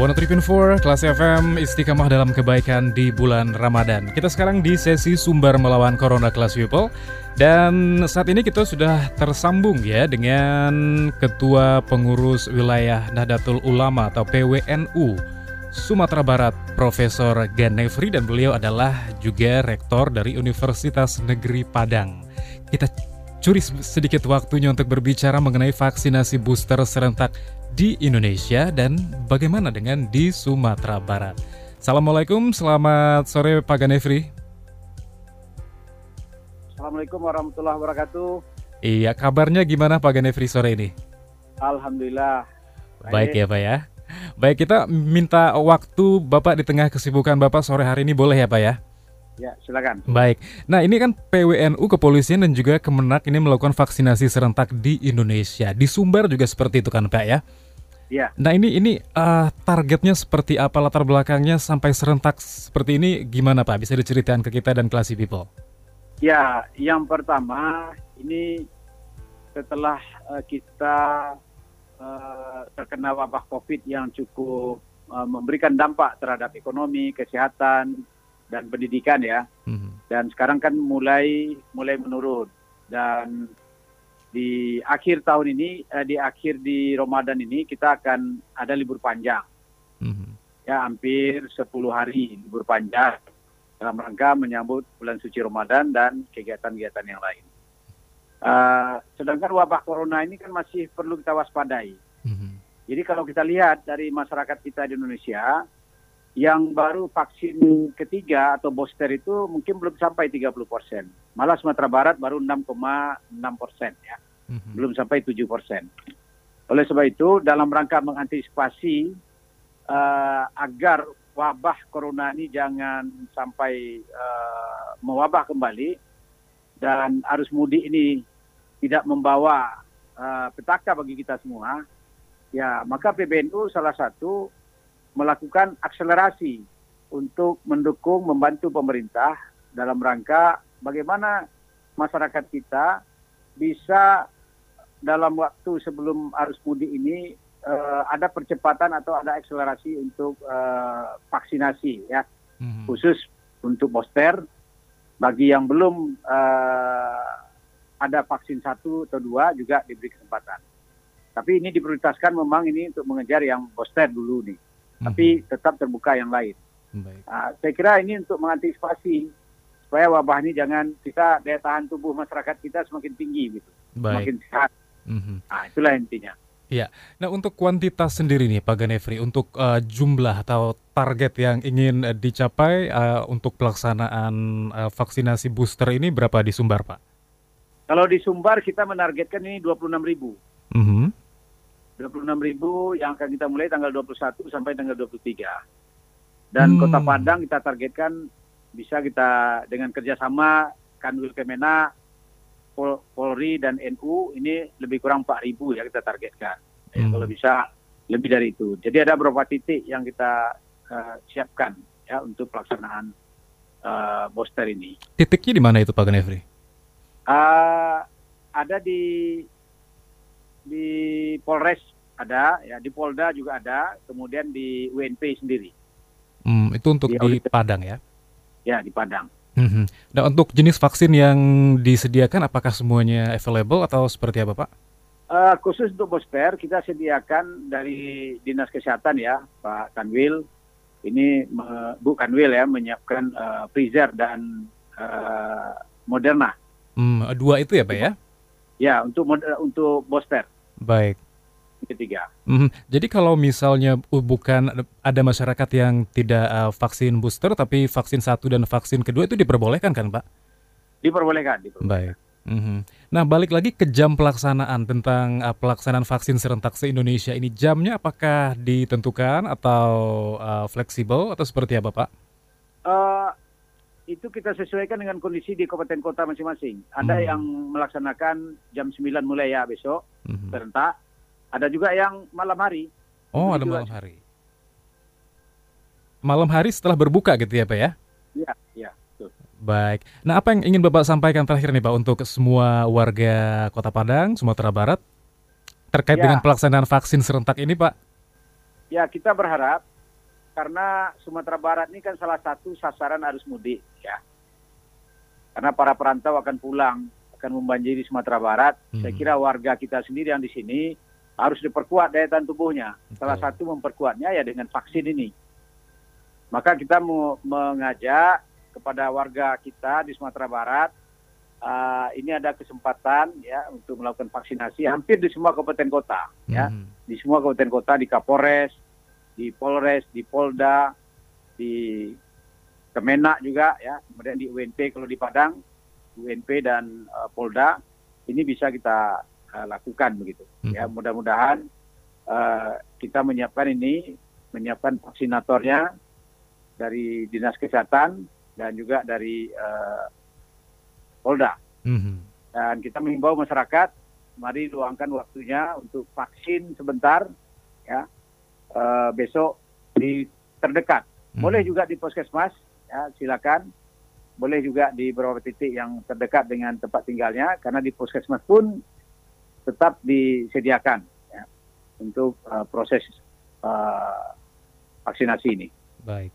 One for kelas FM istiqamah dalam kebaikan di bulan Ramadan. Kita sekarang di sesi sumber melawan Corona Class People dan saat ini kita sudah tersambung ya dengan Ketua Pengurus Wilayah Nahdlatul Ulama atau PWNU Sumatera Barat Profesor Ganefri dan beliau adalah juga rektor dari Universitas Negeri Padang. Kita curi sedikit waktunya untuk berbicara mengenai vaksinasi booster serentak di Indonesia dan bagaimana dengan di Sumatera Barat. Assalamualaikum, selamat sore Pak Ganefri. Assalamualaikum warahmatullahi wabarakatuh. Iya, kabarnya gimana Pak Ganefri sore ini? Alhamdulillah. Baik, Baik ya Pak ya. Baik, kita minta waktu Bapak di tengah kesibukan Bapak sore hari ini boleh ya Pak ya? Ya, silakan. Baik. Nah, ini kan PWNU, Kepolisian dan juga Kemenak ini melakukan vaksinasi serentak di Indonesia. Di Sumber juga seperti itu kan, Pak ya? Ya. Nah, ini ini uh, targetnya seperti apa latar belakangnya sampai serentak seperti ini gimana, Pak? Bisa diceritakan ke kita dan Classy People? Ya, yang pertama ini setelah uh, kita uh, terkena wabah Covid yang cukup uh, memberikan dampak terhadap ekonomi, kesehatan, dan pendidikan ya. Mm-hmm. Dan sekarang kan mulai mulai menurun dan di akhir tahun ini eh, di akhir di Ramadan ini kita akan ada libur panjang. Mm-hmm. Ya, hampir 10 hari libur panjang dalam rangka menyambut bulan suci Ramadan dan kegiatan-kegiatan yang lain. Uh, sedangkan wabah corona ini kan masih perlu kita waspadai. Mm-hmm. Jadi kalau kita lihat dari masyarakat kita di Indonesia, yang baru vaksin ketiga atau booster itu mungkin belum sampai 30 persen. Malah Sumatera Barat baru 6,6 persen ya, mm-hmm. belum sampai 7 persen. Oleh sebab itu, dalam rangka mengantisipasi uh, agar wabah corona ini jangan sampai uh, mewabah kembali dan arus mudik ini tidak membawa uh, petaka bagi kita semua, ya maka PBNU salah satu melakukan akselerasi untuk mendukung membantu pemerintah dalam rangka bagaimana masyarakat kita bisa dalam waktu sebelum arus mudik ini uh, ada percepatan atau ada akselerasi untuk uh, vaksinasi ya mm-hmm. khusus untuk booster bagi yang belum uh, ada vaksin satu atau dua juga diberi kesempatan. Tapi ini diprioritaskan memang ini untuk mengejar yang booster dulu nih tapi mhm. tetap terbuka yang lain. Baik. Uh, saya kira ini untuk mengantisipasi supaya wabah ini jangan kita daya tahan tubuh masyarakat kita semakin tinggi gitu, Baik. semakin sehat. Mm-hmm. Nah, itulah intinya. Ya, nah untuk kuantitas sendiri nih Pak Ganefri, untuk uh, jumlah atau target yang ingin uh, dicapai uh, untuk pelaksanaan uh, vaksinasi booster ini berapa di Sumbar Pak? Kalau di Sumbar kita menargetkan ini 26 ribu. Mm-hmm. 26 ribu yang akan kita mulai tanggal 21 sampai tanggal 23. Dan hmm. Kota Padang kita targetkan bisa kita dengan kerjasama Kanwil Kemena, Polri dan NU ini lebih kurang 4 ribu ya kita targetkan. Ya, hmm. kalau bisa lebih dari itu. Jadi ada beberapa titik yang kita uh, siapkan ya untuk pelaksanaan uh, booster ini. Titiknya di mana itu Pak Ganefri? Uh, ada di di Polres ada, ya di Polda juga ada, kemudian di UNP sendiri. Hmm, itu untuk di, di Padang ya? Ya di Padang. Nah untuk jenis vaksin yang disediakan apakah semuanya available atau seperti apa Pak? Uh, khusus untuk booster kita sediakan dari dinas kesehatan ya Pak Kanwil. Ini uh, Bu Kanwil ya menyiapkan uh, freezer dan uh, Moderna. Hmm, dua itu ya Pak ya? Ya, untuk untuk booster. Baik. Ketiga. Mm, jadi kalau misalnya bukan ada masyarakat yang tidak uh, vaksin booster tapi vaksin satu dan vaksin kedua itu diperbolehkan kan, Pak? Diperbolehkan, diperbolehkan. Baik. Mm-hmm. Nah, balik lagi ke jam pelaksanaan tentang uh, pelaksanaan vaksin serentak se-Indonesia ini jamnya apakah ditentukan atau uh, fleksibel atau seperti apa, Pak? Uh, itu kita sesuaikan dengan kondisi di kabupaten kota masing-masing. Ada hmm. yang melaksanakan jam 9 mulai ya besok hmm. serentak. Ada juga yang malam hari. Oh, ada malam hari. Malam hari setelah berbuka gitu ya, Pak ya? Iya, iya. Baik. Nah, apa yang ingin Bapak sampaikan terakhir nih Pak untuk semua warga Kota Padang, Sumatera Barat terkait ya. dengan pelaksanaan vaksin serentak ini, Pak? Ya, kita berharap karena Sumatera Barat ini kan salah satu sasaran arus mudik, ya. Karena para perantau akan pulang, akan membanjiri Sumatera Barat. Hmm. Saya kira warga kita sendiri yang di sini harus diperkuat daya tahan tubuhnya. Salah satu memperkuatnya ya dengan vaksin ini. Maka kita mau mengajak kepada warga kita di Sumatera Barat. Uh, ini ada kesempatan ya untuk melakukan vaksinasi hampir di semua kabupaten kota ya hmm. di semua kabupaten kota di Kapolres, di Polres, di Polda, di Kemenak juga ya kemudian di UNP kalau di Padang UNP dan uh, Polda ini bisa kita lakukan begitu hmm. ya mudah-mudahan uh, kita menyiapkan ini menyiapkan vaksinatornya dari dinas kesehatan dan juga dari uh, Polda. Mm-hmm. Dan kita mengimbau masyarakat, mari luangkan waktunya untuk vaksin sebentar, ya uh, besok di terdekat. Mm-hmm. Boleh juga di puskesmas, ya silakan. Boleh juga di beberapa titik yang terdekat dengan tempat tinggalnya, karena di puskesmas pun tetap disediakan ya, untuk uh, proses uh, vaksinasi ini. Baik.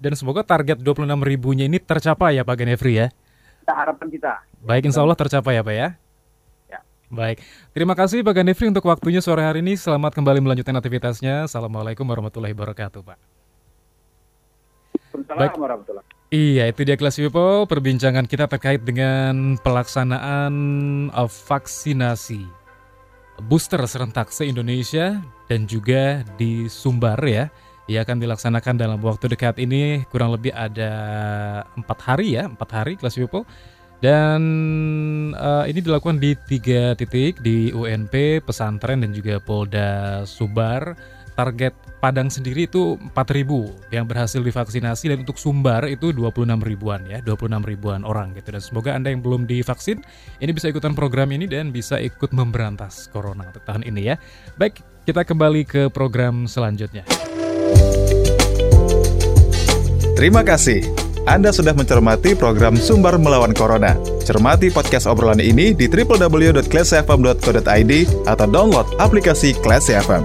Dan semoga target 26 ribunya ini tercapai ya Pak Genefri ya. Kita harapan kita. Baik, insya Allah tercapai ya Pak ya. Ya. Baik, terima kasih Pak Genefri untuk waktunya sore hari ini. Selamat kembali melanjutkan aktivitasnya. Assalamualaikum warahmatullahi wabarakatuh Pak. Baik. warahmatullahi Iya, itu dia kelas people perbincangan kita terkait dengan pelaksanaan uh, vaksinasi booster serentak se-Indonesia dan juga di Sumbar ya. Ia akan dilaksanakan dalam waktu dekat ini kurang lebih ada empat hari ya, empat hari kelas people. Dan uh, ini dilakukan di tiga titik di UNP, pesantren dan juga Polda Subar. Target Padang sendiri itu 4.000 yang berhasil divaksinasi dan untuk Sumbar itu 26 ribuan ya, 26 ribuan orang gitu. Dan semoga Anda yang belum divaksin ini bisa ikutan program ini dan bisa ikut memberantas corona tahun ini ya. Baik, kita kembali ke program selanjutnya. Terima kasih. Anda sudah mencermati program Sumber Melawan Corona. Cermati podcast obrolan ini di www.classfm.co.id atau download aplikasi Classy FM.